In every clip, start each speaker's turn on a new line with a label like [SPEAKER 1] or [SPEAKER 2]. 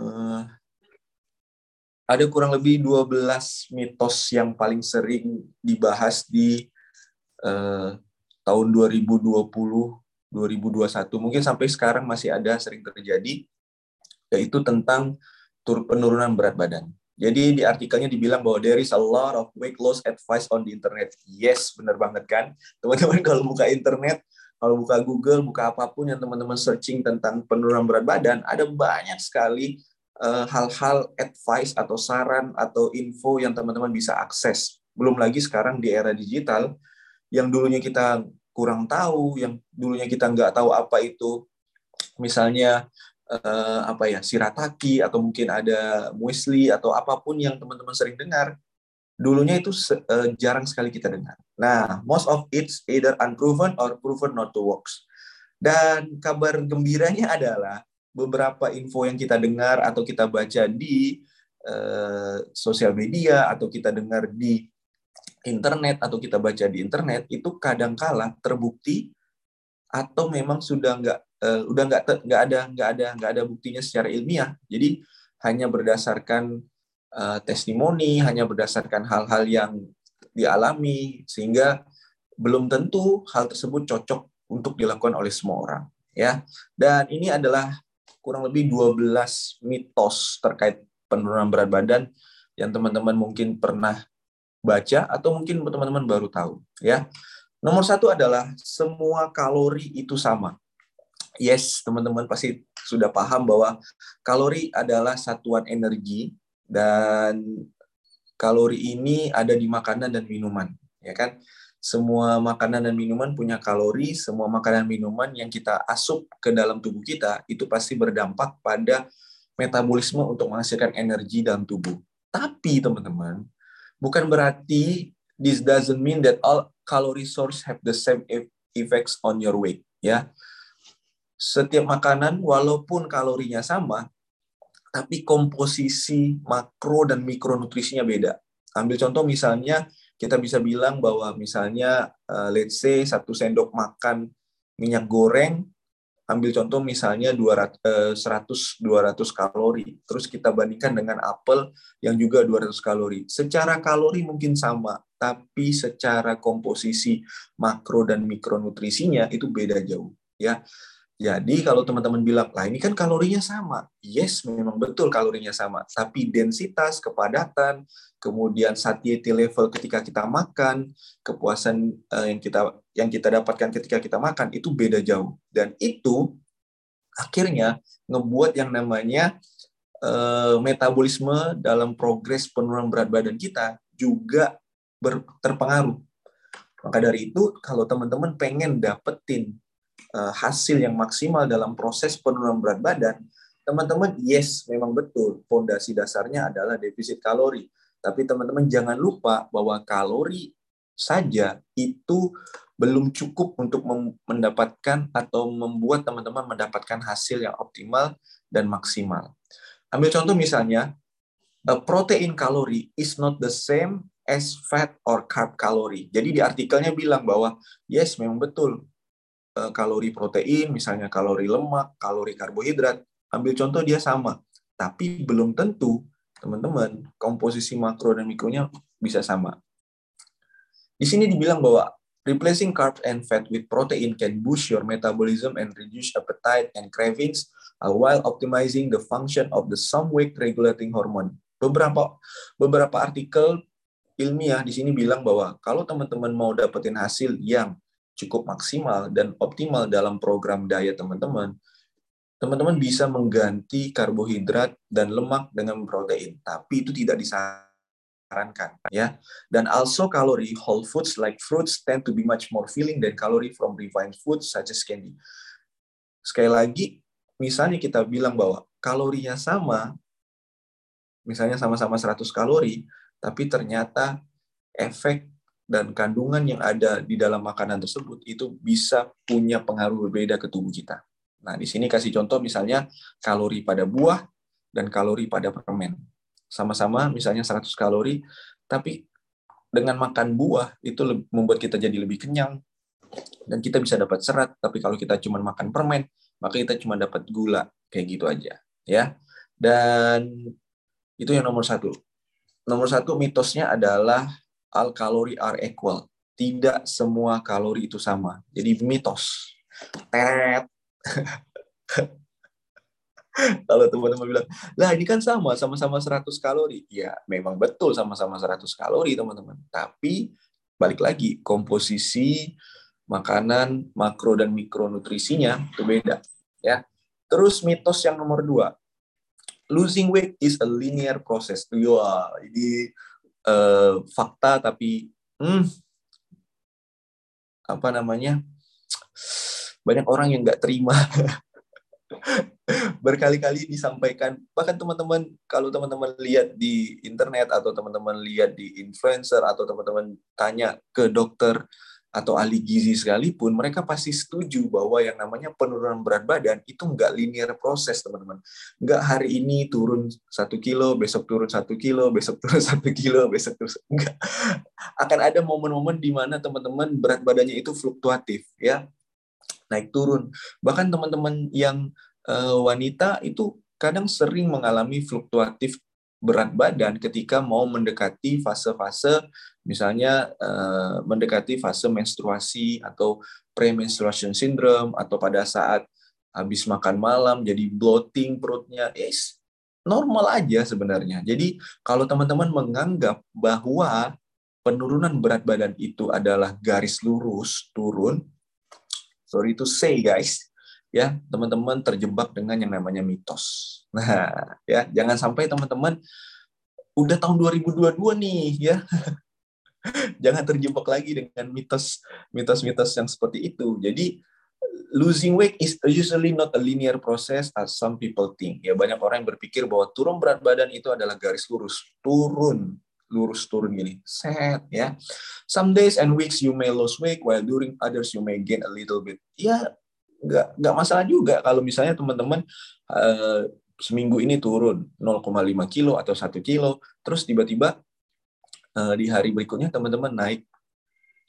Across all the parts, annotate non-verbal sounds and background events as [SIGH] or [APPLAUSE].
[SPEAKER 1] uh, ada kurang lebih 12 mitos yang paling sering dibahas di uh, tahun 2020 2021 mungkin sampai sekarang masih ada sering terjadi yaitu tentang tur penurunan berat badan. Jadi di artikelnya dibilang bahwa there is a lot of weight loss advice on the internet. Yes, benar banget kan? Teman-teman [LAUGHS] kalau buka internet, kalau buka Google, buka apa pun yang teman-teman searching tentang penurunan berat badan, ada banyak sekali eh, hal-hal uh, advice atau saran atau info yang teman-teman bisa akses. Belum lagi sekarang di era digital, yang dulunya kita kurang tahu, yang dulunya kita nggak tahu apa itu, misalnya uh, apa ya sirataki atau mungkin ada muesli atau apa pun yang teman-teman sering dengar dulunya itu uh, jarang sekali kita dengar. Nah, most of it's either unproven or proven not to works. Dan kabar gembiranya adalah beberapa info yang kita dengar atau kita baca di uh, sosial media atau kita dengar di internet atau kita baca di internet itu kadangkala terbukti atau memang sudah nggak uh, udah nggak nggak ada nggak ada nggak ada buktinya secara ilmiah. Jadi hanya berdasarkan uh, testimoni hanya berdasarkan hal-hal yang dialami sehingga belum tentu hal tersebut cocok untuk dilakukan oleh semua orang ya. Dan ini adalah kurang lebih 12 mitos terkait penurunan berat badan yang teman-teman mungkin pernah baca atau mungkin teman-teman baru tahu ya Nomor satu adalah semua kalori itu sama. Yes, teman-teman pasti sudah paham bahwa kalori adalah satuan energi dan kalori ini ada di makanan dan minuman, ya kan? Semua makanan dan minuman punya kalori, semua makanan dan minuman yang kita asup ke dalam tubuh kita itu pasti berdampak pada metabolisme untuk menghasilkan energi dalam tubuh. Tapi teman-teman, bukan berarti this doesn't mean that all calorie source have the same e-, effects on your weight ya. Setiap makanan walaupun kalorinya sama tapi komposisi makro dan mikronutrisinya beda. Ambil contoh misalnya kita bisa bilang bahwa misalnya uh, let's say satu sendok makan minyak goreng ambil contoh misalnya 200 100 200 kalori. Terus kita bandingkan dengan apel yang juga 200 kalori. Secara kalori mungkin sama tapi secara komposisi makro dan mikronutrisinya itu beda jauh ya jadi kalau teman-teman bilang, lah ini kan kalorinya sama. Yes, memang betul kalorinya sama. Tapi densitas, kepadatan, kemudian satiety level ketika kita makan, kepuasan uh, yang kita yang kita dapatkan ketika kita makan itu beda jauh. Dan itu akhirnya ngebuat yang namanya uh, metabolisme dalam progres penurunan berat badan kita juga ber, terpengaruh. Maka dari itu, kalau teman-teman pengen dapetin hasil yang maksimal dalam proses penurunan berat badan, teman-teman yes memang betul fondasi dasarnya adalah defisit kalori. Tapi teman-teman jangan lupa bahwa kalori saja itu belum cukup untuk mendapatkan atau membuat teman-teman mendapatkan hasil yang optimal dan maksimal. Ambil contoh misalnya, protein kalori is not the same as fat or carb kalori. Jadi di artikelnya bilang bahwa yes memang betul Eh, kalori protein, misalnya kalori lemak, kalori karbohidrat, ambil contoh dia sama. Tapi belum tentu, teman-teman, komposisi makro dan mikronya bisa sama. Di sini dibilang bahwa replacing carbs and fat with protein can boost your metabolism and reduce appetite and cravings uh, while optimizing the function of the some weight regulating hormone. Beberapa beberapa artikel ilmiah di sini bilang bahwa kalau teman-teman mau dapetin hasil yang cukup maksimal dan optimal dalam program diet teman-teman, teman-teman bisa mengganti karbohidrat dan lemak dengan protein, tapi itu tidak disarankan ya. Dan also kalori whole foods like fruits tend to be much more filling than kalori from refined foods such as candy. Sekali lagi, misalnya kita bilang bahwa kalorinya sama, misalnya sama-sama 100 kalori, tapi ternyata efek dan kandungan yang ada di dalam makanan tersebut itu bisa punya pengaruh berbeda ke tubuh kita. Nah, di sini kasih contoh misalnya kalori pada buah dan kalori pada permen. Sama-sama misalnya 100 kalori, tapi dengan makan buah itu membuat kita jadi lebih kenyang dan kita bisa dapat serat, tapi kalau kita cuma makan permen, maka kita cuma dapat gula, kayak gitu aja, ya. Dan itu yang nomor satu. Nomor satu mitosnya adalah all kalori are equal. Tidak semua kalori itu sama. Jadi mitos. Teret. [LAUGHS] Kalau teman-teman bilang, lah ini kan sama, sama-sama 100 kalori. Ya, memang betul sama-sama 100 kalori, teman-teman. Tapi, balik lagi, komposisi makanan, makro dan mikronutrisinya itu beda. ya. Terus mitos yang nomor dua, losing weight is a linear process. Wah, ini uh, fakta tapi hmm, apa namanya? Banyak orang yang nggak terima [LAUGHS] berkali-kali disampaikan bahkan teman-teman kalau teman-teman lihat di internet atau teman-teman lihat di influencer atau teman-teman tanya ke dokter atau ahli gizi sekalipun mereka pasti setuju bahwa yang namanya penurunan berat badan itu nggak linear proses teman-teman. Nggak hari ini turun satu kilo besok turun satu kilo besok [LAUGHS] turun satu kilo besok turun enggak akan ada momen-momen di mana teman-teman berat badannya itu fluktuatif ya. Naik turun. Bahkan teman-teman yang uh, wanita itu kadang sering mengalami fluktuatif berat badan ketika mau mendekati fase-fase misalnya uh, mendekati fase menstruasi atau premenstruation syndrome atau pada saat habis makan malam jadi bloating perutnya is normal aja sebenarnya. Jadi kalau teman-teman menganggap bahwa penurunan berat badan itu adalah garis lurus turun, sorry to say guys, ya teman-teman terjebak dengan yang namanya mitos. [LAUGHS] Nah, ya jangan sampai teman-teman udah tahun 2022 nih, ya. [LAUGHS] jangan terjebak lagi dengan mitos mitos-mitos yang seperti itu. Jadi losing weight is usually not a linear process as some people think. Ya banyak orang yang berpikir bahwa turun berat badan itu adalah garis lurus, turun lurus turun gini. Set ya. Some days and weeks you may lose weight while during others you may gain a little bit. Ya nggak nggak masalah juga kalau misalnya teman-teman uh, seminggu ini turun 0,5 kilo atau satu kilo, terus tiba-tiba uh, di hari berikutnya teman-teman naik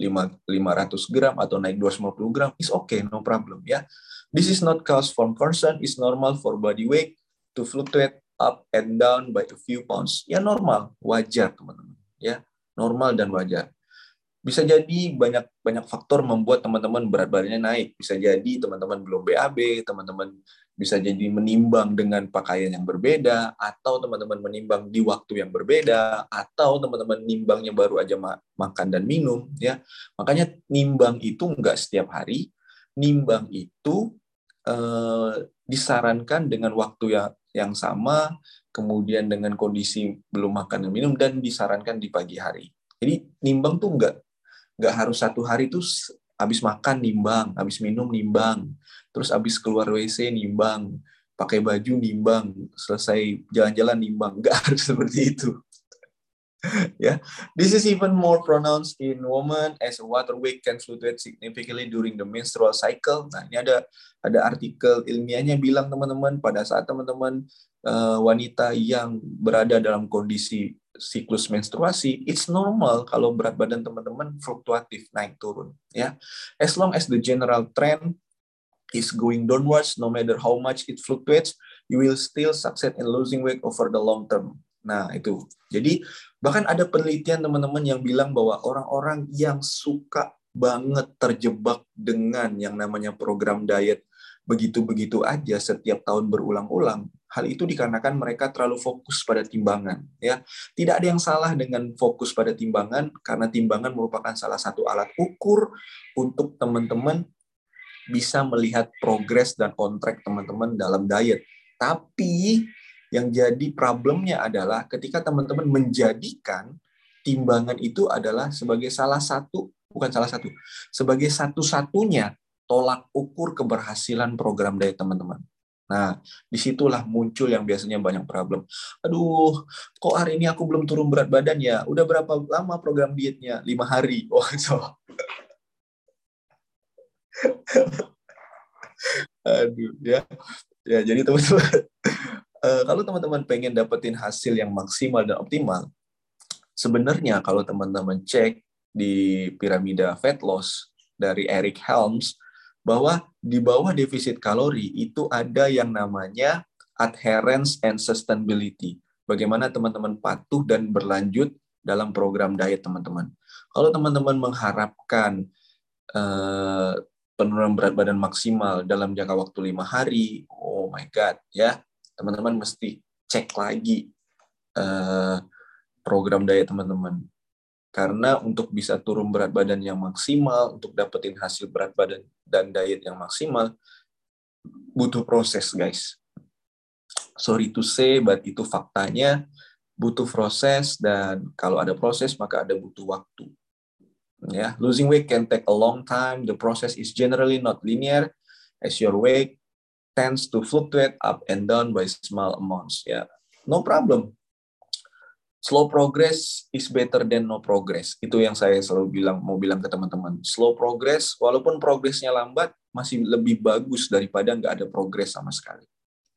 [SPEAKER 1] 5, 500 gram atau naik 250 gram, is okay, no problem ya. This is not cause for concern, is normal for body weight to fluctuate up and down by a few pounds. Ya normal, wajar teman-teman. Ya normal dan wajar. Bisa jadi banyak banyak faktor membuat teman-teman berat badannya naik. Bisa jadi teman-teman belum BAB, teman-teman bisa jadi menimbang dengan pakaian yang berbeda, atau teman-teman menimbang di waktu yang berbeda, atau teman-teman nimbangnya baru aja ma makan dan minum. ya Makanya nimbang itu enggak setiap hari, nimbang itu eh, disarankan dengan waktu yang yang sama, kemudian dengan kondisi belum makan dan minum, dan disarankan di pagi hari. Jadi nimbang tuh nggak nggak harus satu hari tuh habis makan nimbang, habis minum nimbang, terus habis keluar WC nimbang, pakai baju nimbang, selesai jalan-jalan nimbang, nggak [LAUGHS] harus seperti itu. [LAUGHS] yeah. This is even more pronounced in women as water weight can fluctuate significantly during the menstrual cycle. Nah, ini ada ada artikel ilmiahnya bilang teman-teman pada saat teman-teman uh, wanita yang berada dalam kondisi siklus menstruasi, it's normal kalau berat badan teman-teman fluktuatif naik turun ya. As long as the general trend is going downwards no matter how much it fluctuates, you will still succeed in losing weight over the long term. Nah, itu. Jadi bahkan ada penelitian teman-teman yang bilang bahwa orang-orang yang suka banget terjebak dengan yang namanya program diet begitu-begitu aja setiap tahun berulang-ulang. Hal itu dikarenakan mereka terlalu fokus pada timbangan, ya. Tidak ada yang salah dengan fokus pada timbangan karena timbangan merupakan salah satu alat ukur untuk teman-teman bisa melihat progres dan kontrak teman-teman dalam diet. Tapi yang jadi problemnya adalah ketika teman-teman menjadikan timbangan itu adalah sebagai salah satu, bukan salah satu, sebagai satu-satunya tolak ukur keberhasilan program diet teman-teman. Nah, di situlah muncul yang biasanya banyak problem. Aduh, kok hari ini aku belum turun berat badan ya? Udah berapa lama program dietnya? Lima hari. [LAUGHS] Oh, so. Aduh, ya. Ya, jadi teman-teman, uh, [LAUGHS] kalau teman-teman pengen dapetin hasil yang maksimal dan optimal, sebenarnya kalau teman-teman cek di piramida fat loss dari Eric Helms, bahwa di bawah defisit kalori itu ada yang namanya adherence and sustainability. Bagaimana teman-teman patuh dan berlanjut dalam program diet teman-teman. Kalau teman-teman mengharapkan uh, penurunan berat badan maksimal dalam jangka waktu lima hari, oh my god, ya teman-teman mesti cek lagi uh, program diet teman-teman. Karena untuk bisa turun berat badan yang maksimal, untuk dapetin hasil berat badan dan diet yang maksimal, butuh proses, guys. Sorry to say, but itu faktanya butuh proses dan kalau ada proses maka ada butuh waktu. Ya, losing weight can take a long time. The process is generally not linear as your weight tends to fluctuate up and down by small amounts. Ya, no problem slow progress is better than no progress. Itu yang saya selalu bilang mau bilang ke teman-teman. Slow progress, walaupun progresnya lambat, masih lebih bagus daripada nggak ada progres sama sekali.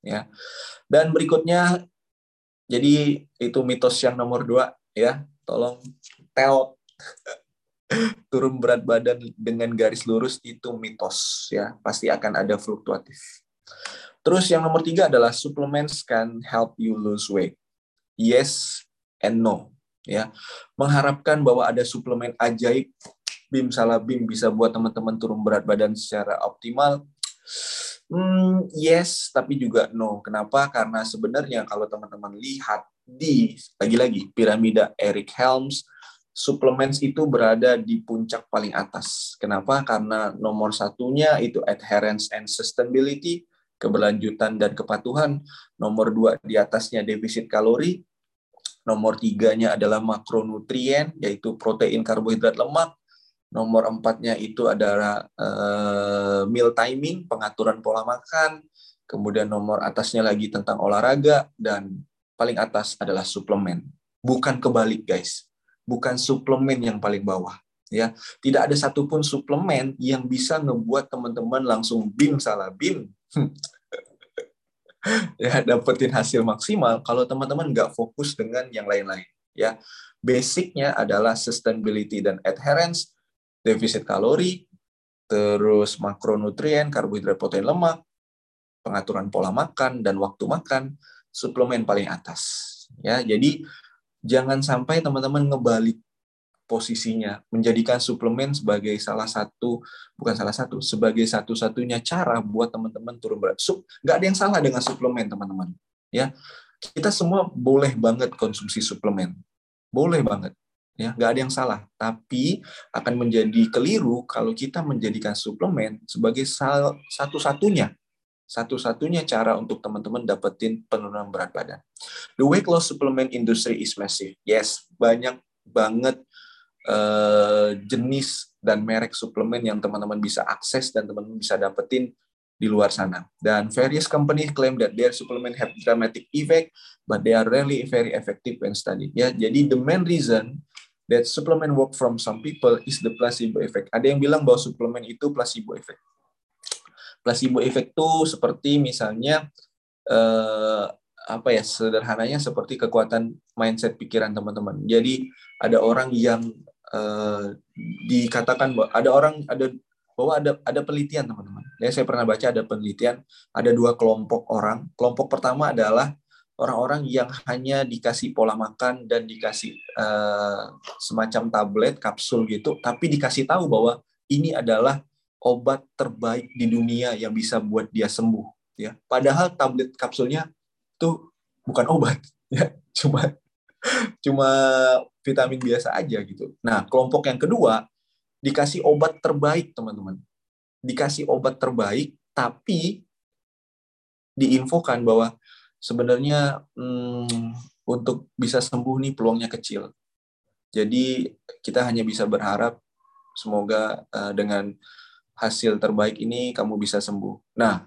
[SPEAKER 1] Ya. Dan berikutnya, jadi itu mitos yang nomor dua, ya. Tolong tel [LAUGHS] turun berat badan dengan garis lurus itu mitos, ya. Pasti akan ada fluktuatif. Terus yang nomor tiga adalah supplements can help you lose weight. Yes, and no ya mengharapkan bahwa ada suplemen ajaib bim salah bim bisa buat teman-teman turun berat badan secara optimal hmm, yes tapi juga no kenapa karena sebenarnya kalau teman-teman lihat di lagi-lagi piramida Eric Helms suplemen itu berada di puncak paling atas. Kenapa? Karena nomor satunya itu adherence and sustainability, keberlanjutan dan kepatuhan. Nomor dua di atasnya defisit kalori, Nomor tiganya adalah makronutrien, yaitu protein, karbohidrat, lemak. Nomor empatnya itu adalah uh, meal timing, pengaturan pola makan. Kemudian nomor atasnya lagi tentang olahraga. Dan paling atas adalah suplemen. Bukan kebalik, guys. Bukan suplemen yang paling bawah. ya Tidak ada satupun suplemen yang bisa ngebuat teman-teman langsung bim salah bim. [LAUGHS] ya dapetin hasil maksimal kalau teman-teman nggak fokus dengan yang lain-lain ya basicnya adalah sustainability dan adherence defisit kalori terus makronutrien karbohidrat protein lemak pengaturan pola makan dan waktu makan suplemen paling atas ya jadi jangan sampai teman-teman ngebalik posisinya menjadikan suplemen sebagai salah satu bukan salah satu sebagai satu-satunya cara buat teman-teman turun berat. Sup, nggak ada yang salah dengan suplemen teman-teman. Ya, kita semua boleh banget konsumsi suplemen, boleh banget. Ya, nggak ada yang salah. Tapi akan menjadi keliru kalau kita menjadikan suplemen sebagai satu-satunya satu-satunya cara untuk teman-teman dapetin penurunan berat badan. The weight loss supplement industry is massive. Yes, banyak banget uh, jenis dan merek suplemen yang teman-teman bisa akses dan teman-teman bisa dapetin di luar sana. Dan various company claim that their supplement have dramatic effect, but they are rarely very effective when studied. Ya, jadi the main reason that supplement work from some people is the placebo effect. Ada yang bilang bahwa suplemen itu placebo effect. Placebo effect itu seperti misalnya uh, apa ya sederhananya seperti kekuatan mindset pikiran teman-teman. Jadi ada orang yang uh, dikatakan bahwa ada orang ada bahwa ada ada penelitian teman-teman. Ya saya pernah baca ada penelitian ada dua kelompok orang. Kelompok pertama adalah orang-orang yang hanya dikasih pola makan dan dikasih uh, semacam tablet kapsul gitu, tapi dikasih tahu bahwa ini adalah obat terbaik di dunia yang bisa buat dia sembuh. Ya, padahal tablet kapsulnya tuh bukan obat, [LAUGHS] ya, cuma cuma vitamin biasa aja gitu. Nah, kelompok yang kedua dikasih obat terbaik, teman-teman. Dikasih obat terbaik, tapi diinfokan bahwa sebenarnya hmm, untuk bisa sembuh nih peluangnya kecil. Jadi kita hanya bisa berharap semoga uh, dengan hasil terbaik ini kamu bisa sembuh. Nah,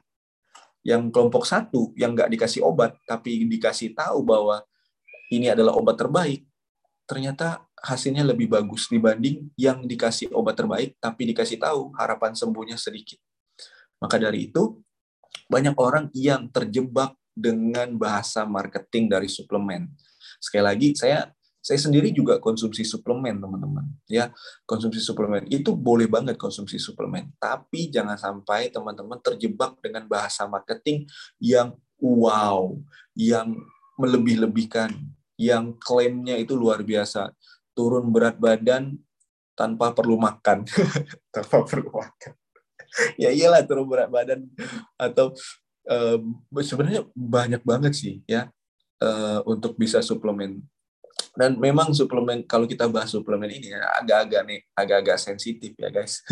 [SPEAKER 1] yang kelompok satu yang nggak dikasih obat tapi dikasih tahu bahwa ini adalah obat terbaik, ternyata hasilnya lebih bagus dibanding yang dikasih obat terbaik tapi dikasih tahu harapan sembuhnya sedikit. Maka dari itu banyak orang yang terjebak dengan bahasa marketing dari suplemen. Sekali lagi saya saya sendiri juga konsumsi suplemen, teman-teman. Ya, konsumsi suplemen. Itu boleh banget konsumsi suplemen, tapi jangan sampai teman-teman terjebak dengan bahasa marketing yang wow, yang melebih-lebihkan, yang klaimnya itu luar biasa, turun berat badan tanpa perlu makan, [LAUGHS] tanpa perlu makan. [LAUGHS] ya iyalah turun berat badan atau uh, sebenarnya banyak banget sih ya uh, untuk bisa suplemen dan memang suplemen kalau kita bahas suplemen ini ya, agak-agak nih agak-agak sensitif ya guys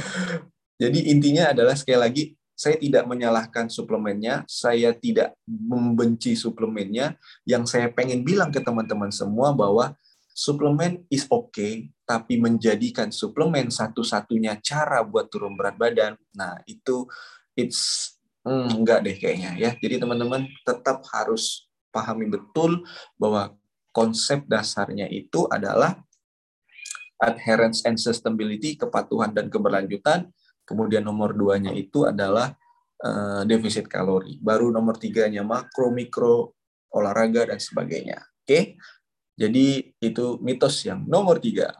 [SPEAKER 1] [LAUGHS] jadi intinya adalah sekali lagi saya tidak menyalahkan suplemennya, saya tidak membenci suplemennya. Yang saya pengen bilang ke teman-teman semua bahwa suplemen is okay, tapi menjadikan suplemen satu-satunya cara buat turun berat badan, nah itu it's hmm, enggak deh kayaknya ya. Jadi teman-teman tetap harus pahami betul bahwa konsep dasarnya itu adalah adherence and sustainability, kepatuhan dan keberlanjutan. Kemudian nomor duanya itu adalah uh, defisit kalori. Baru nomor tiganya makro, mikro, olahraga, dan sebagainya. Oke, okay? jadi itu mitos yang nomor tiga.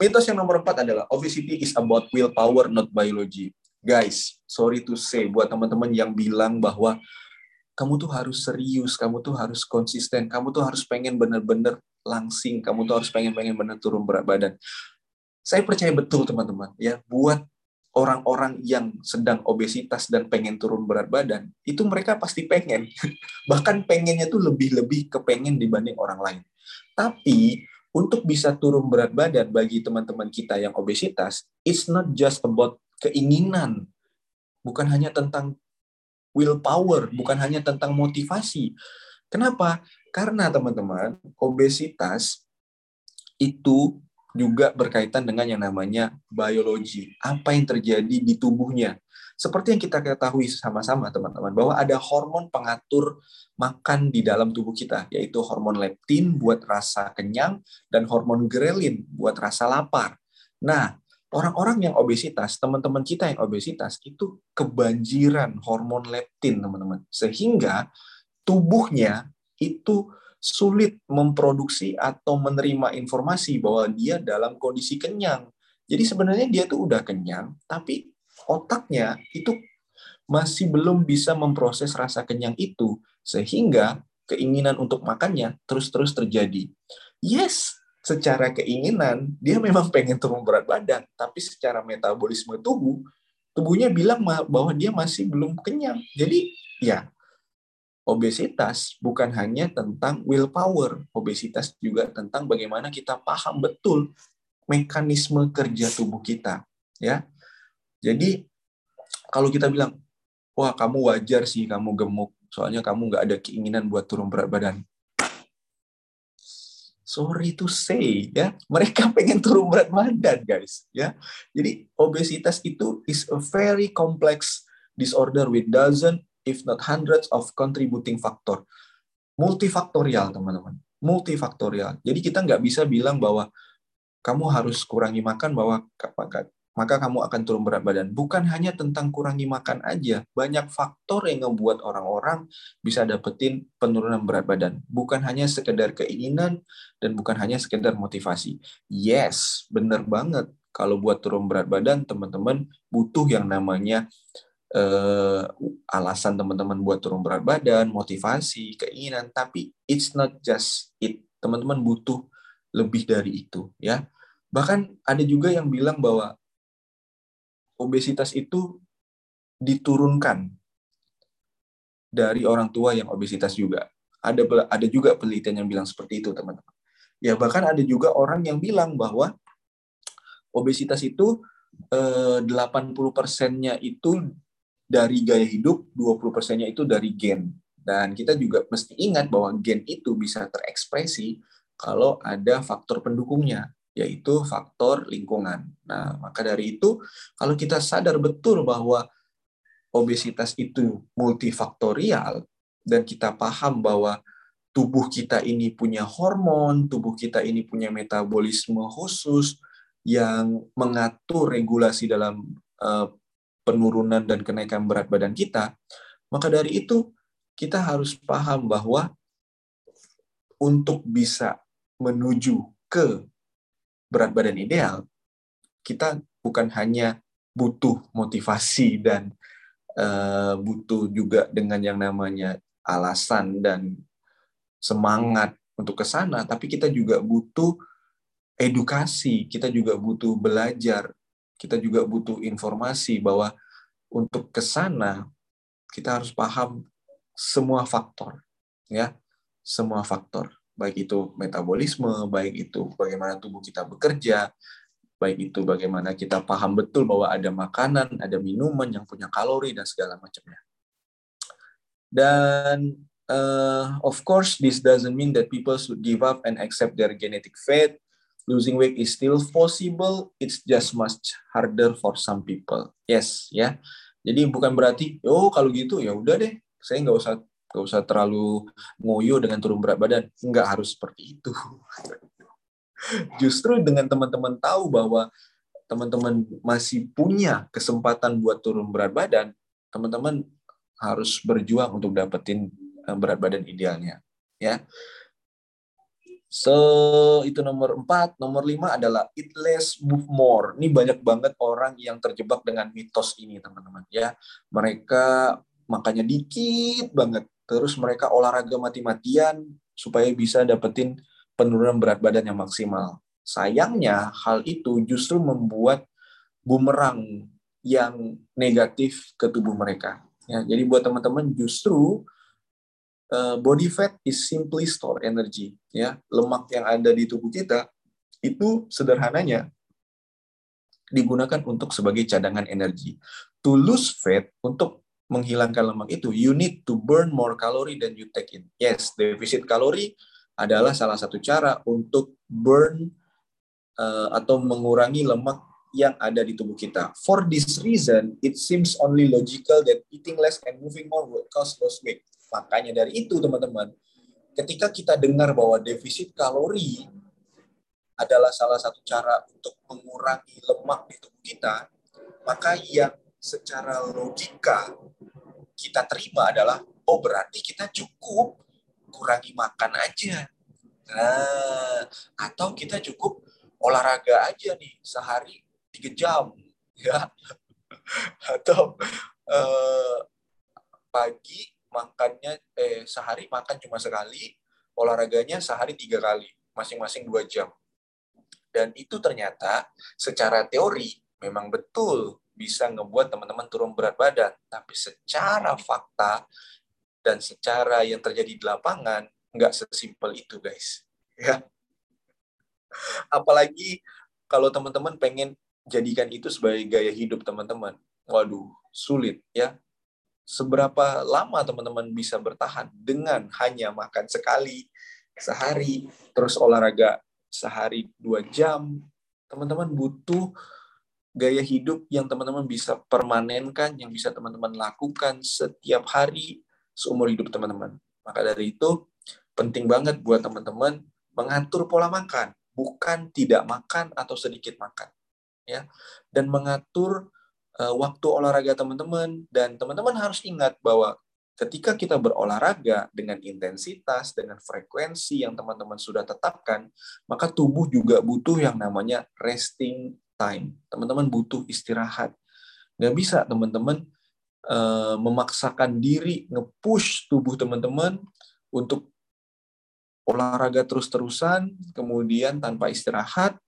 [SPEAKER 1] Mitos yang nomor empat adalah obesity is about willpower, not biology. Guys, sorry to say, buat teman-teman yang bilang bahwa kamu tuh harus serius, kamu tuh harus konsisten, kamu tuh harus pengen bener-bener langsing, kamu tuh harus pengen-pengen bener turun berat badan. Saya percaya betul teman-teman, ya buat orang-orang yang sedang obesitas dan pengen turun berat badan, itu mereka pasti pengen. [LAUGHS] Bahkan pengennya tuh lebih-lebih kepengen dibanding orang lain. Tapi untuk bisa turun berat badan bagi teman-teman kita yang obesitas, it's not just about keinginan. Bukan hanya tentang willpower, bukan hanya tentang motivasi. Kenapa? Karena teman-teman, obesitas itu juga berkaitan dengan yang namanya biologi. Apa yang terjadi di tubuhnya. Seperti yang kita ketahui sama-sama teman-teman, bahwa ada hormon pengatur makan di dalam tubuh kita, yaitu hormon leptin buat rasa kenyang dan hormon grelin buat rasa lapar. Nah, orang-orang yang obesitas, teman-teman kita yang obesitas itu kebanjiran hormon leptin, teman-teman. Sehingga tubuhnya itu sulit memproduksi atau menerima informasi bahwa dia dalam kondisi kenyang. Jadi sebenarnya dia tuh udah kenyang, tapi otaknya itu masih belum bisa memproses rasa kenyang itu sehingga keinginan untuk makannya terus-terus terjadi. Yes, secara keinginan dia memang pengen turun berat badan, tapi secara metabolisme tubuh, tubuhnya bilang bahwa dia masih belum kenyang. Jadi ya obesitas bukan hanya tentang willpower, obesitas juga tentang bagaimana kita paham betul mekanisme kerja tubuh kita, ya. Jadi kalau kita bilang, wah kamu wajar sih kamu gemuk, soalnya kamu nggak ada keinginan buat turun berat badan sorry to say ya. Mereka [LAUGHS] pengen turun berat badan guys ya. Jadi obesitas itu is a very complex disorder with dozen if not hundreds of contributing factor. Multifaktorial teman-teman. Multifaktorial. Jadi kita nggak bisa bilang bahwa kamu harus kurangi makan bahwa maka kamu akan turun berat badan. Bukan hanya tentang kurangi makan aja, banyak faktor yang membuat orang-orang bisa dapetin penurunan berat badan. Bukan hanya sekedar keinginan dan bukan hanya sekedar motivasi. Yes, benar banget. Kalau buat turun berat badan, teman-teman butuh yang namanya uh, alasan teman-teman buat turun berat badan, motivasi, keinginan, tapi it's not just it. Teman-teman butuh lebih dari itu, ya. Bahkan ada juga yang bilang bahwa obesitas itu diturunkan dari orang tua yang obesitas juga. Ada ada juga penelitian yang bilang seperti itu, teman-teman. Ya, bahkan ada juga orang yang bilang bahwa obesitas itu eh, 80 persennya itu dari gaya hidup, 20 persennya itu dari gen. Dan kita juga mesti ingat bahwa gen itu bisa terekspresi kalau ada faktor pendukungnya yaitu faktor lingkungan. Nah, maka dari itu, kalau kita sadar betul bahwa obesitas itu multifaktorial, dan kita paham bahwa tubuh kita ini punya hormon, tubuh kita ini punya metabolisme khusus yang mengatur regulasi dalam uh, penurunan dan kenaikan berat badan kita, maka dari itu kita harus paham bahwa untuk bisa menuju ke berat badan ideal, kita bukan hanya butuh motivasi dan uh, butuh juga dengan yang namanya alasan dan semangat untuk ke sana, tapi kita juga butuh edukasi, kita juga butuh belajar, kita juga butuh informasi bahwa untuk ke sana kita harus paham semua faktor, ya, semua faktor, baik itu metabolisme, baik itu bagaimana tubuh kita bekerja, baik itu bagaimana kita paham betul bahwa ada makanan, ada minuman yang punya kalori dan segala macamnya. Dan uh, of course, this doesn't mean that people should give up and accept their genetic fate. Losing weight is still possible, it's just much harder for some people. Yes, ya. Jadi bukan berarti, oh kalau gitu ya udah deh, saya nggak usah nggak usah terlalu ngoyo dengan turun berat badan nggak harus seperti itu justru dengan teman-teman tahu bahwa teman-teman masih punya kesempatan buat turun berat badan teman-teman harus berjuang untuk dapetin eh, berat badan idealnya ya So, itu nomor empat. Nomor lima adalah eat less, move more. Ini banyak banget orang yang terjebak dengan mitos ini, teman-teman. Ya, Mereka makannya dikit banget. Terus mereka olahraga mati-matian supaya bisa dapetin penurunan berat badan yang maksimal. Sayangnya hal itu justru membuat bumerang yang negatif ke tubuh mereka. Ya, jadi buat teman-teman justru uh, body fat is simply store energy. Ya, lemak yang ada di tubuh kita itu sederhananya digunakan untuk sebagai cadangan energi. To lose fat untuk menghilangkan lemak itu, you need to burn more calorie than you take in. Yes, defisit kalori adalah salah satu cara untuk burn uh, atau mengurangi lemak yang ada di tubuh kita. For this reason, it seems only logical that eating less and moving more will cause loss weight. Makanya dari itu, teman-teman, ketika kita dengar bahwa defisit kalori adalah salah satu cara untuk mengurangi lemak di tubuh kita, maka yang secara logika kita terima adalah oh berarti kita cukup kurangi makan aja. Nah, atau kita cukup olahraga aja nih sehari tiga jam [LAUGHS] ya. Atau eh, pagi makannya eh sehari makan cuma sekali olahraganya sehari tiga kali masing-masing dua jam. Dan itu ternyata secara teori memang betul bisa ngebuat teman-teman turun berat badan. Tapi secara fakta dan secara yang terjadi di lapangan, nggak sesimpel itu, guys. [LAUGHS] Ya. Apalagi kalau teman-teman pengen jadikan itu sebagai gaya hidup teman-teman. Waduh, sulit ya. Seberapa lama teman-teman bisa bertahan dengan hanya makan sekali sehari, terus olahraga sehari dua jam, teman-teman butuh gaya hidup yang teman-teman bisa permanenkan, yang bisa teman-teman lakukan setiap hari seumur hidup teman-teman. Maka dari itu, penting banget buat teman-teman mengatur pola makan, bukan tidak makan atau sedikit makan. ya Dan mengatur uh, waktu olahraga teman-teman, dan teman-teman harus ingat bahwa ketika kita berolahraga dengan intensitas, dengan frekuensi yang teman-teman sudah tetapkan, maka tubuh juga butuh yang namanya resting time. Teman-teman butuh istirahat. Nggak bisa teman-teman uh, memaksakan diri nge-push tubuh teman-teman untuk olahraga terus-terusan, kemudian tanpa istirahat,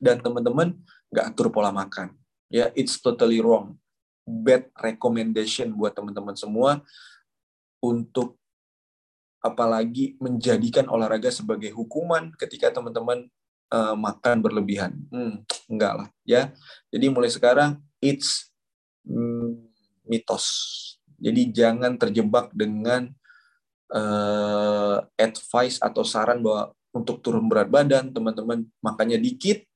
[SPEAKER 1] dan teman-teman nggak atur pola makan. Ya, it's totally wrong. Bad recommendation buat teman-teman semua untuk apalagi menjadikan olahraga sebagai hukuman ketika teman-teman uh, makan berlebihan. Hmm, enggak lah, ya. Jadi mulai sekarang it's mm, mitos. Jadi jangan terjebak dengan uh, advice atau saran bahwa untuk turun berat badan teman-teman makannya dikit,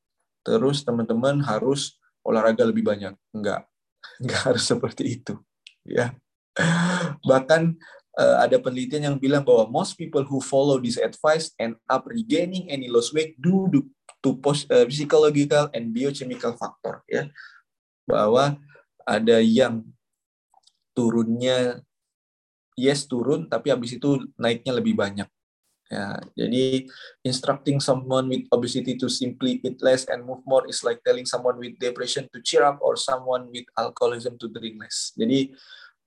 [SPEAKER 1] terus teman-teman harus olahraga lebih banyak. Enggak, [LAUGHS] enggak harus seperti itu, ya. Bahkan uh, ada penelitian yang bilang bahwa most people who follow this advice end up regaining any lost weight due to post, uh, psychological and biochemical factor ya bahwa ada yang turunnya yes turun tapi habis itu naiknya lebih banyak Ya, jadi instructing someone with obesity to simply eat less and move more is like telling someone with depression to cheer up or someone with alcoholism to drink less. Jadi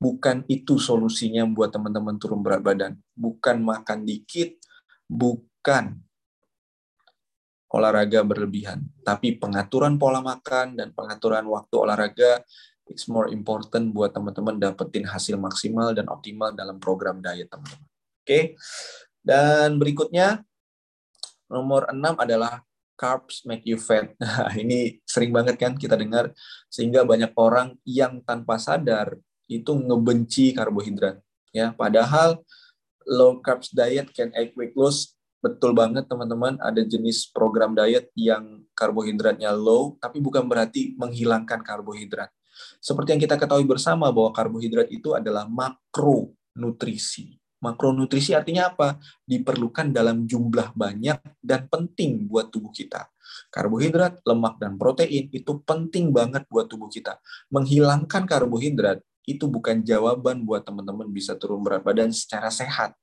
[SPEAKER 1] bukan itu solusinya buat teman-teman turun berat badan. Bukan makan dikit, bukan olahraga berlebihan, tapi pengaturan pola makan dan pengaturan waktu olahraga it's more important buat teman-teman dapetin hasil maksimal dan optimal dalam program diet teman-teman. Oke. Dan berikutnya, nomor enam adalah carbs make you fat. Nah, [LAUGHS] ini sering banget kan kita dengar, sehingga banyak orang yang tanpa sadar itu ngebenci karbohidrat. Ya, padahal low carbs diet can act weight loss betul banget teman-teman ada jenis program diet yang karbohidratnya low tapi bukan berarti menghilangkan karbohidrat seperti yang kita ketahui bersama bahwa karbohidrat itu adalah makronutrisi Makronutrisi artinya apa? Diperlukan dalam jumlah banyak dan penting buat tubuh kita. Karbohidrat, lemak, dan protein itu penting banget buat tubuh kita. Menghilangkan karbohidrat itu bukan jawaban buat teman-teman bisa turun berat badan secara sehat.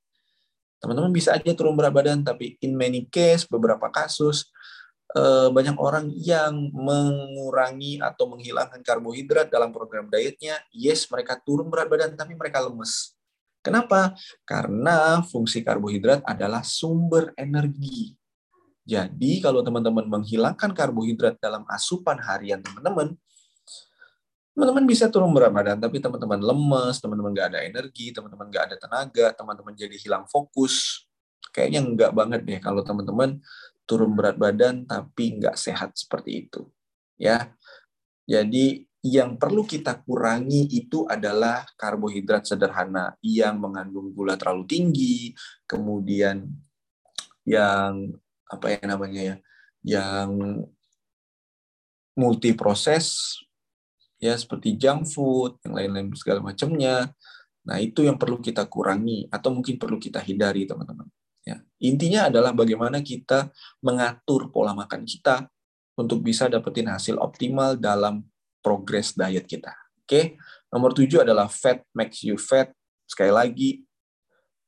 [SPEAKER 1] Teman-teman bisa aja turun berat badan, tapi in many case, beberapa kasus, eh, banyak orang yang mengurangi atau menghilangkan karbohidrat dalam program dietnya. Yes, mereka turun berat badan, tapi mereka lemes Kenapa? Karena fungsi karbohidrat adalah sumber energi. Jadi kalau teman-teman menghilangkan karbohidrat dalam asupan harian teman-teman, teman-teman bisa turun berat badan, tapi teman-teman lemes, teman-teman nggak ada energi, teman-teman nggak ada tenaga, teman-teman jadi hilang fokus. Kayaknya nggak banget deh kalau teman-teman turun berat badan tapi nggak sehat seperti itu. Ya, jadi yang perlu kita kurangi itu adalah karbohidrat sederhana yang mengandung gula terlalu tinggi, kemudian yang apa ya namanya ya, yang multiproses ya seperti junk food, yang lain-lain segala macamnya. Nah, itu yang perlu kita kurangi atau mungkin perlu kita hindari, teman-teman. Ya. Intinya adalah bagaimana kita mengatur pola makan kita untuk bisa dapetin hasil optimal dalam progress diet kita. Oke, nomor tujuh adalah fat makes you fat. Sekali lagi,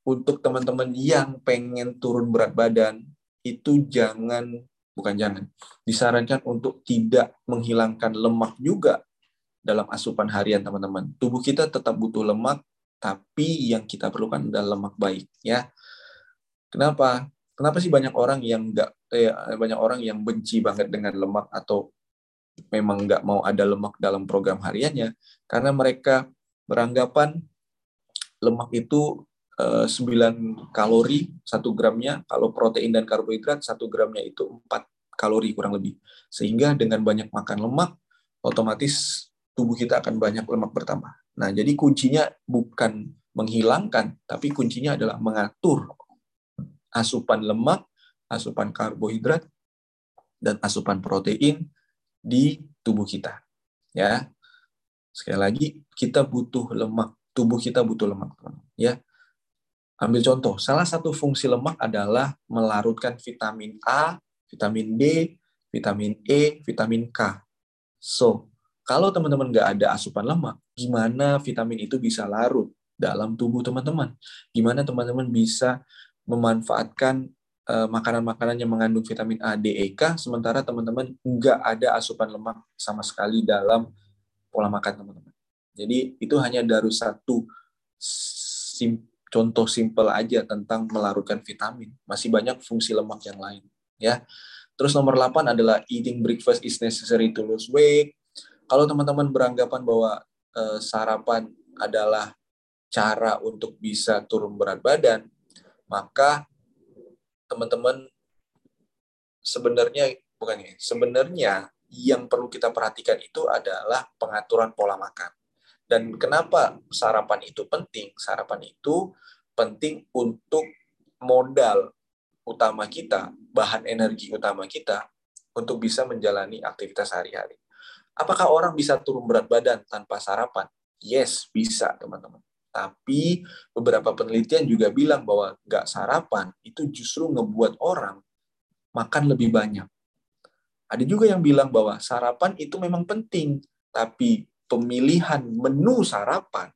[SPEAKER 1] untuk teman-teman yang pengen turun berat badan, itu jangan, bukan jangan, disarankan untuk tidak menghilangkan lemak juga dalam asupan harian teman-teman. Tubuh kita tetap butuh lemak, tapi yang kita perlukan adalah lemak baik. ya. Kenapa? Kenapa sih banyak orang yang nggak eh, banyak orang yang benci banget dengan lemak atau memang nggak mau ada lemak dalam program hariannya karena mereka beranggapan lemak itu 9 eh, kalori satu gramnya kalau protein dan karbohidrat satu gramnya itu 4 kalori kurang lebih sehingga dengan banyak makan lemak otomatis tubuh kita akan banyak lemak bertambah nah jadi kuncinya bukan menghilangkan tapi kuncinya adalah mengatur asupan lemak asupan karbohidrat dan asupan protein di tubuh kita. Ya. Sekali lagi, kita butuh lemak. Tubuh kita butuh lemak, Ya. Ambil contoh, salah satu fungsi lemak adalah melarutkan vitamin A, vitamin D, vitamin E, vitamin K. So, kalau teman-teman nggak ada asupan lemak, gimana vitamin itu bisa larut dalam tubuh teman-teman? Gimana teman-teman bisa memanfaatkan Eh, makanan-makanan yang mengandung vitamin A, D, E, K, sementara teman-teman nggak ada asupan lemak sama sekali dalam pola makan teman-teman. Jadi itu hanya dari satu sim, contoh simpel aja tentang melarutkan vitamin. Masih banyak fungsi lemak yang lain. ya. Terus nomor 8 adalah eating breakfast is necessary to lose weight. Kalau teman-teman beranggapan bahwa eh, sarapan adalah cara untuk bisa turun berat badan, maka teman-teman sebenarnya bukan ini, sebenarnya yang perlu kita perhatikan itu adalah pengaturan pola makan. Dan kenapa sarapan itu penting? Sarapan itu penting untuk modal utama kita, bahan energi utama kita untuk bisa menjalani aktivitas sehari-hari. Apakah orang bisa turun berat badan tanpa sarapan? Yes, bisa, teman-teman. Tapi beberapa penelitian juga bilang bahwa nggak sarapan itu justru ngebuat orang makan lebih banyak. Ada juga yang bilang bahwa sarapan itu memang penting, tapi pemilihan menu sarapan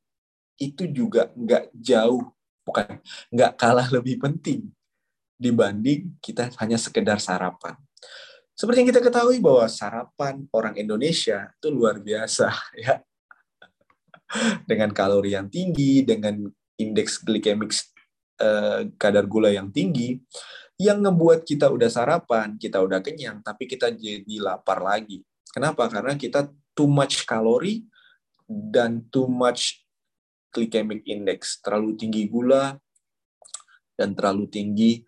[SPEAKER 1] itu juga nggak jauh, bukan nggak kalah lebih penting. dibanding kita hanya sekedar sarapan. Seperti yang kita ketahui bahwa sarapan orang Indonesia itu luar biasa [LAUGHS] ya. Dengan kalori yang tinggi, dengan indeks glikemik eh, kadar gula yang tinggi, yang ngebuat kita udah sarapan, kita udah kenyang, tapi kita jadi lapar lagi. Kenapa? Karena kita too much kalori dan too much glycemic index, terlalu tinggi gula dan terlalu tinggi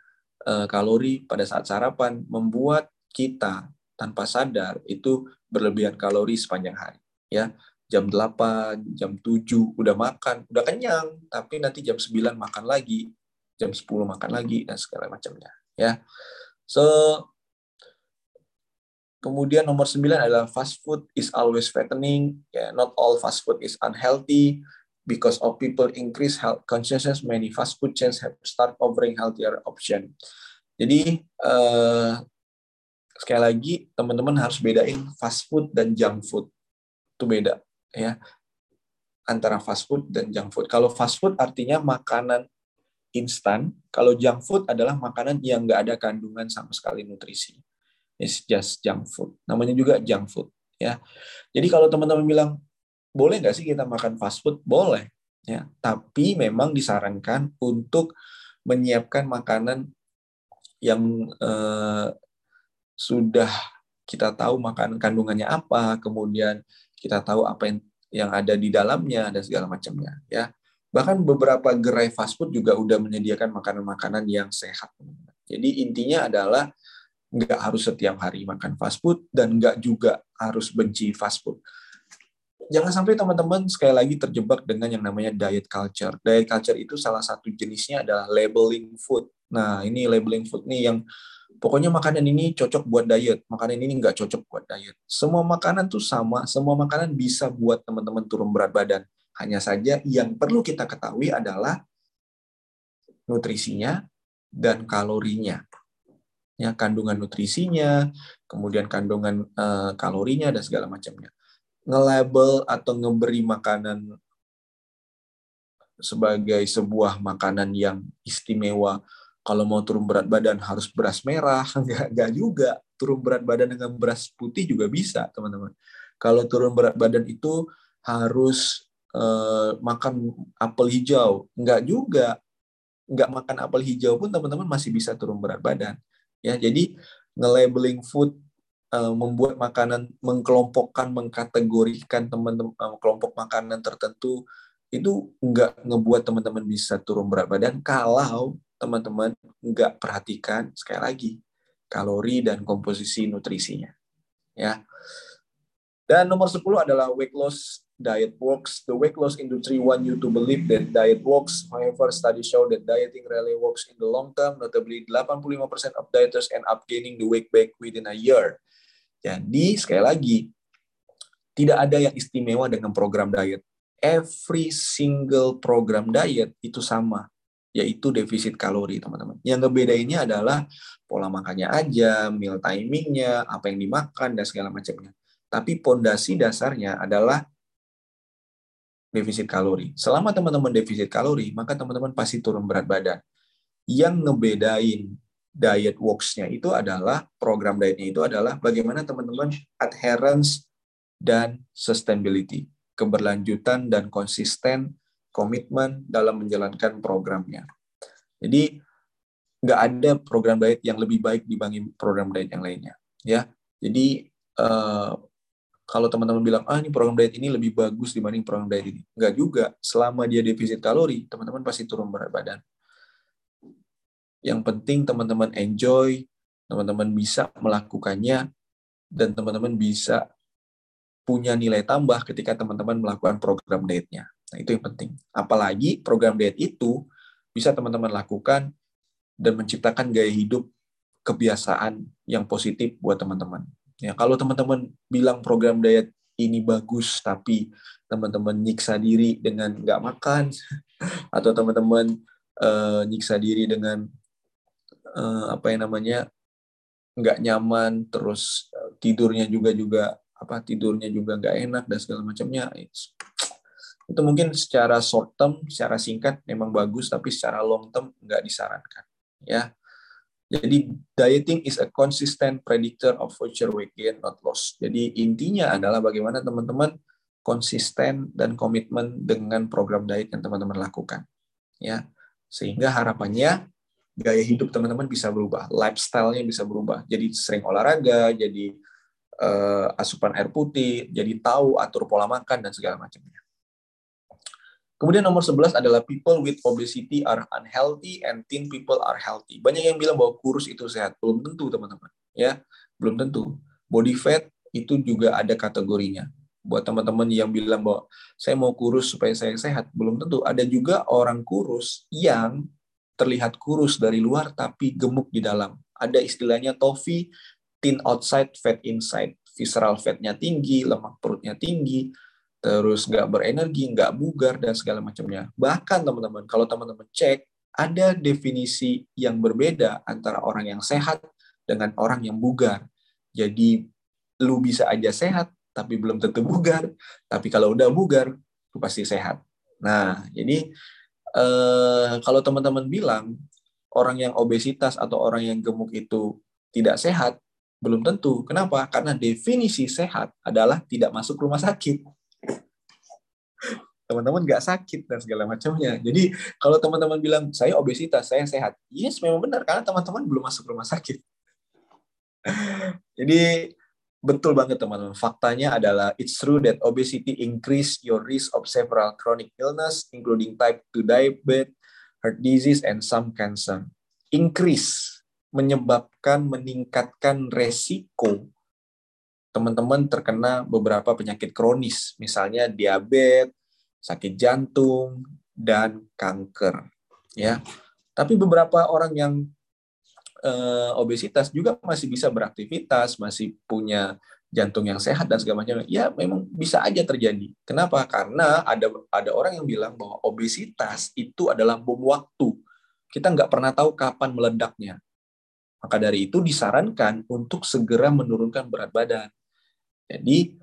[SPEAKER 1] uh, kalori pada saat sarapan membuat kita tanpa sadar itu berlebihan kalori sepanjang hari ya jam 8, jam 7 udah makan, udah kenyang, tapi nanti jam 9 makan lagi, jam 10 makan lagi dan segala macamnya ya. So Kemudian nomor 9 adalah fast food is always fattening. Yeah, not all fast food is unhealthy. Because of people increase health consciousness, many fast food chains have start offering healthier option. Jadi uh, sekali lagi teman-teman harus bedain fast food dan junk food. Itu beda ya. Antara fast food dan junk food. Kalau fast food artinya makanan instan, kalau junk food adalah makanan yang nggak ada kandungan sama sekali nutrisi is just junk food. Namanya juga junk food. Ya, jadi kalau teman-teman bilang boleh nggak sih kita makan fast food? Boleh. Ya, tapi memang disarankan untuk menyiapkan makanan yang eh, sudah kita tahu makanan kandungannya apa, kemudian kita tahu apa yang yang ada di dalamnya dan segala macamnya. Ya, bahkan beberapa gerai fast food juga udah menyediakan makanan-makanan yang sehat. Jadi intinya adalah nggak harus setiap hari makan fast food dan nggak juga harus benci fast food. Jangan sampai teman-teman sekali lagi terjebak dengan yang namanya diet culture. Diet culture itu salah satu jenisnya adalah labeling food. Nah, ini labeling food nih yang pokoknya makanan ini cocok buat diet, makanan ini nggak cocok buat diet. Semua makanan tuh sama, semua makanan bisa buat teman-teman turun berat badan. Hanya saja yang perlu kita ketahui adalah nutrisinya dan kalorinya ya kandungan nutrisinya, kemudian kandungan uh, kalorinya dan segala macamnya. Nge-label atau ngeberi makanan sebagai sebuah makanan yang istimewa. Kalau mau turun berat badan harus beras merah, [LAUGHS] enggak, enggak juga. Turun berat badan dengan beras putih juga bisa, teman-teman. Kalau turun berat badan itu harus uh, makan apel hijau, enggak juga. Enggak makan apel hijau pun teman-teman masih bisa turun berat badan ya jadi nge-labeling food uh, membuat makanan mengkelompokkan mengkategorikan teman-teman uh, kelompok makanan tertentu itu nggak ngebuat teman-teman bisa turun berat badan kalau teman-teman nggak perhatikan sekali lagi kalori dan komposisi nutrisinya ya dan nomor 10 adalah weight loss diet works. The weight loss industry want you to believe that diet works. However, studies show that dieting really works in the long term. Notably, 85% of dieters end up gaining the weight back within a year. Jadi, sekali lagi, tidak ada yang istimewa dengan program diet. Every single program diet itu sama, yaitu defisit kalori, teman-teman. Yang ngebedainnya adalah pola makannya aja, meal timingnya, apa yang dimakan, dan segala macamnya. Tapi pondasi dasarnya adalah defisit kalori. Selama teman-teman defisit kalori, maka teman-teman pasti turun berat badan. Yang ngebedain diet works-nya itu adalah, program dietnya itu adalah bagaimana teman-teman adherence dan sustainability. Keberlanjutan dan konsisten komitmen dalam menjalankan programnya. Jadi, nggak ada program diet yang lebih baik dibanding program diet yang lainnya. Ya, jadi eh, kalau teman-teman bilang, ah ini program diet ini lebih bagus dibanding program diet ini. Enggak juga. Selama dia defisit kalori, teman-teman pasti turun berat badan. Yang penting teman-teman enjoy, teman-teman bisa melakukannya, dan teman-teman bisa punya nilai tambah ketika teman-teman melakukan program dietnya. Nah, itu yang penting. Apalagi program diet itu bisa teman-teman lakukan dan menciptakan gaya hidup kebiasaan yang positif buat teman-teman. Ya, kalau teman-teman bilang program diet ini bagus, tapi teman-teman nyiksa diri dengan nggak makan, [LAUGHS] atau teman-teman uh, nyiksa diri dengan uh, apa yang namanya nggak nyaman, terus uh, tidurnya juga juga apa tidurnya juga nggak enak dan segala macamnya, itu mungkin secara short term, secara singkat memang bagus, tapi secara long term nggak disarankan. Ya, Jadi dieting is a consistent predictor of future weight gain not loss. Jadi intinya adalah bagaimana teman-teman konsisten dan komitmen dengan program diet yang teman-teman lakukan. Ya. Sehingga harapannya gaya hidup teman-teman bisa berubah, lifestyle-nya bisa berubah. Jadi sering olahraga, jadi uh, asupan air putih, jadi tahu atur pola makan dan segala macamnya. Kemudian nomor 11 adalah people with obesity are unhealthy and thin people are healthy. Banyak yang bilang bahwa kurus itu sehat. Belum tentu, teman-teman. Ya, belum tentu. Body fat itu juga ada kategorinya. Buat teman-teman yang bilang bahwa saya mau kurus supaya saya sehat, belum tentu. Ada juga orang kurus yang terlihat kurus dari luar tapi gemuk di dalam. Ada istilahnya tofi, thin outside, fat inside. Visceral fatnya tinggi, lemak perutnya tinggi, terus nggak berenergi, nggak bugar, dan segala macamnya. Bahkan teman-teman, kalau teman-teman cek, ada definisi yang berbeda antara orang yang sehat dengan orang yang bugar. Jadi, lu bisa aja sehat, tapi belum tentu bugar. Tapi kalau udah bugar, lu pasti sehat. Nah, jadi eh, kalau teman-teman bilang orang yang obesitas atau orang yang gemuk itu tidak sehat, belum tentu. Kenapa? Karena definisi sehat adalah tidak masuk rumah sakit teman-teman nggak sakit dan segala macamnya. Jadi kalau teman-teman bilang saya obesitas, saya sehat, yes memang benar karena teman-teman belum masuk rumah sakit. [LAUGHS] Jadi betul banget teman-teman. Faktanya adalah it's true that obesity increase your risk of several chronic illness, including type 2 diabetes, heart disease, and some cancer. Increase menyebabkan meningkatkan resiko teman-teman terkena beberapa penyakit kronis, misalnya diabetes, sakit jantung, dan kanker. Ya, tapi beberapa orang yang uh, obesitas juga masih bisa beraktivitas, masih punya jantung yang sehat dan segala macam. Ya, memang bisa aja terjadi. Kenapa? Karena ada ada orang yang bilang bahwa obesitas itu adalah bom waktu. Kita nggak pernah tahu kapan meledaknya. Maka dari itu disarankan untuk segera menurunkan berat badan. Jadi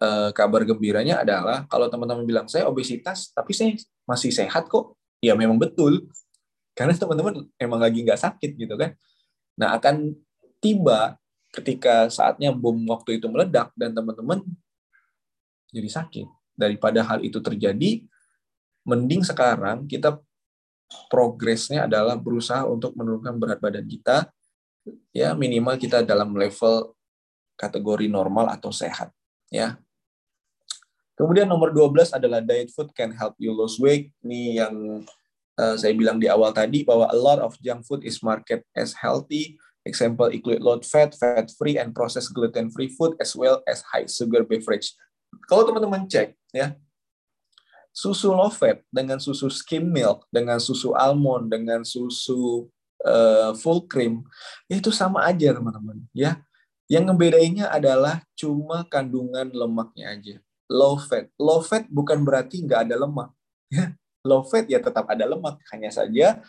[SPEAKER 1] eh, kabar gembiranya adalah kalau teman-teman bilang saya obesitas tapi saya masih sehat kok, ya memang betul karena teman-teman emang lagi nggak sakit gitu kan. Nah akan tiba ketika saatnya bom waktu itu meledak dan teman-teman jadi sakit. Daripada hal itu terjadi, mending sekarang kita progresnya adalah berusaha untuk menurunkan berat badan kita ya minimal kita dalam level kategori normal atau sehat ya. Kemudian nomor 12 adalah diet food can help you lose weight. Ini yang uh, saya bilang di awal tadi bahwa a lot of junk food is market as healthy. Example include low fat, fat free and processed gluten free food as well as high sugar beverage. Kalau teman-teman cek ya, susu low fat dengan susu skim milk, dengan susu almond, dengan susu uh, full cream, itu sama aja teman-teman ya yang ngebedainnya adalah cuma kandungan lemaknya aja. Low fat. Low fat bukan berarti nggak ada lemak. Ya, low fat ya tetap ada lemak, hanya saja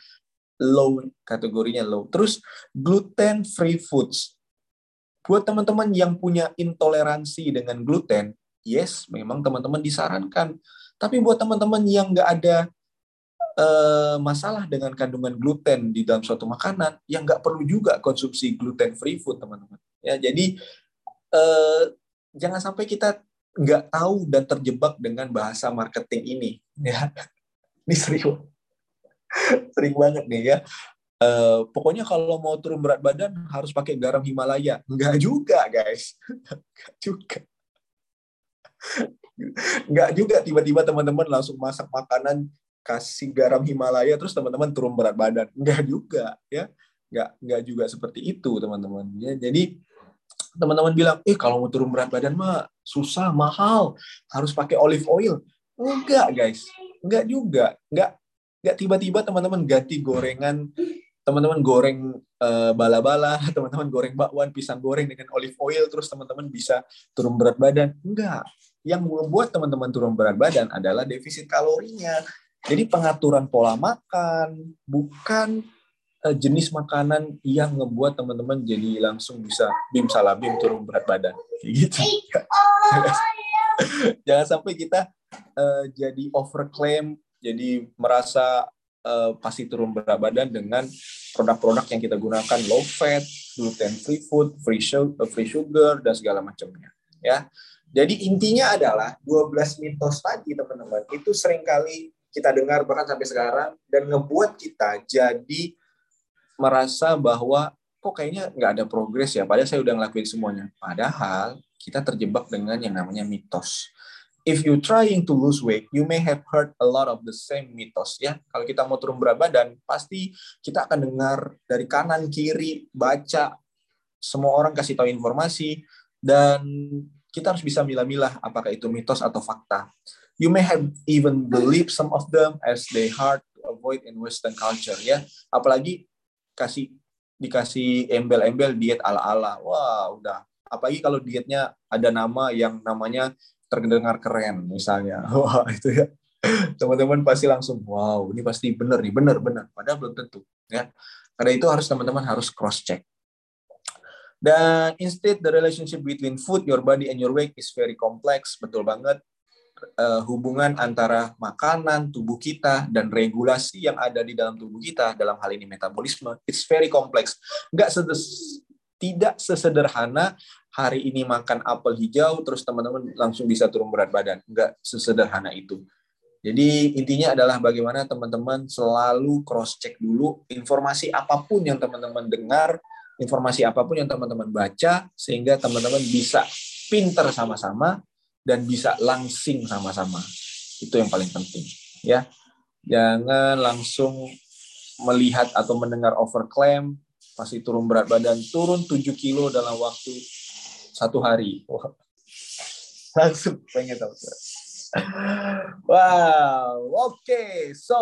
[SPEAKER 1] low kategorinya low. Terus gluten free foods. Buat teman-teman yang punya intoleransi dengan gluten, yes, memang teman-teman disarankan. Tapi buat teman-teman yang nggak ada uh, masalah dengan kandungan gluten di dalam suatu makanan, yang nggak perlu juga konsumsi gluten free food, teman-teman. Ya, jadi eh, jangan sampai kita nggak tahu dan terjebak dengan bahasa marketing ini. Ya, ini sering, sering banget nih ya. Uh, pokoknya kalau mau turun berat badan harus pakai garam Himalaya. Enggak juga, guys. Enggak juga. Enggak juga tiba-tiba teman-teman langsung masak makanan kasih garam Himalaya terus teman-teman turun berat badan. Enggak juga, ya. Enggak enggak juga seperti itu, teman-teman. Ya, jadi teman-teman bilang, eh kalau mau turun berat badan mah susah, mahal, harus pakai olive oil. Enggak guys, enggak juga, enggak enggak tiba-tiba teman-teman ganti gorengan, teman-teman goreng uh, bala-bala, [LAUGHS] teman-teman goreng bakwan, pisang goreng dengan olive oil, terus teman-teman bisa turun berat badan. Enggak, yang membuat teman-teman turun berat badan adalah defisit kalorinya. Jadi pengaturan pola makan, bukan jenis makanan yang ngebuat teman-teman jadi langsung bisa bim salah bim turun berat badan. Kayak gitu. [LAUGHS] Jangan sampai kita uh, jadi overclaim jadi merasa uh, pasti turun berat badan dengan produk-produk yang kita gunakan. Low fat, gluten free food, free sugar, free sugar dan segala macamnya. Ya, jadi intinya adalah 12 mitos tadi teman-teman itu sering kali kita dengar bahkan sampai sekarang dan ngebuat kita jadi merasa bahwa kok kayaknya nggak ada progres ya, padahal saya udah ngelakuin semuanya. Padahal kita terjebak dengan yang namanya mitos if you trying to lose weight, you may have heard a lot of the same mitos ya. Kalau kita mau turun berat badan, pasti kita akan dengar dari kanan kiri, baca semua orang kasih tahu informasi dan kita harus bisa milah-milah apakah itu mitos atau fakta. You may have even believe some of them as they hard to avoid in Western culture ya. Apalagi kasih dikasih embel-embel diet ala-ala. Wah, udah. Apalagi kalau dietnya ada nama yang namanya terdengar keren misalnya. [LAUGHS] Wah itu ya. Teman-teman pasti langsung wow ini pasti benar nih benar benar padahal belum tentu ya. Karena itu harus teman-teman harus cross check dan instead the relationship between food your body and your weight is very complex. Betul banget uh, hubungan antara makanan tubuh kita dan regulasi yang ada di dalam tubuh kita dalam hal ini metabolisme it's very complex nggak tidak sesederhana hari ini makan apel hijau terus teman-teman langsung bisa turun berat badan. Enggak sesederhana itu. Jadi intinya adalah bagaimana teman-teman selalu cross check dulu informasi apa pun yang teman-teman dengar, informasi apa pun yang teman-teman baca sehingga teman-teman bisa pinter sama-sama dan bisa langsing sama-sama. Itu yang paling penting, ya. Jangan langsung melihat atau mendengar overclaim masih turun berat badan, turun 7 kilo dalam waktu satu hari. Wah. [LAUGHS] Langsung pengen tahu. Wow, oke. Okay. So,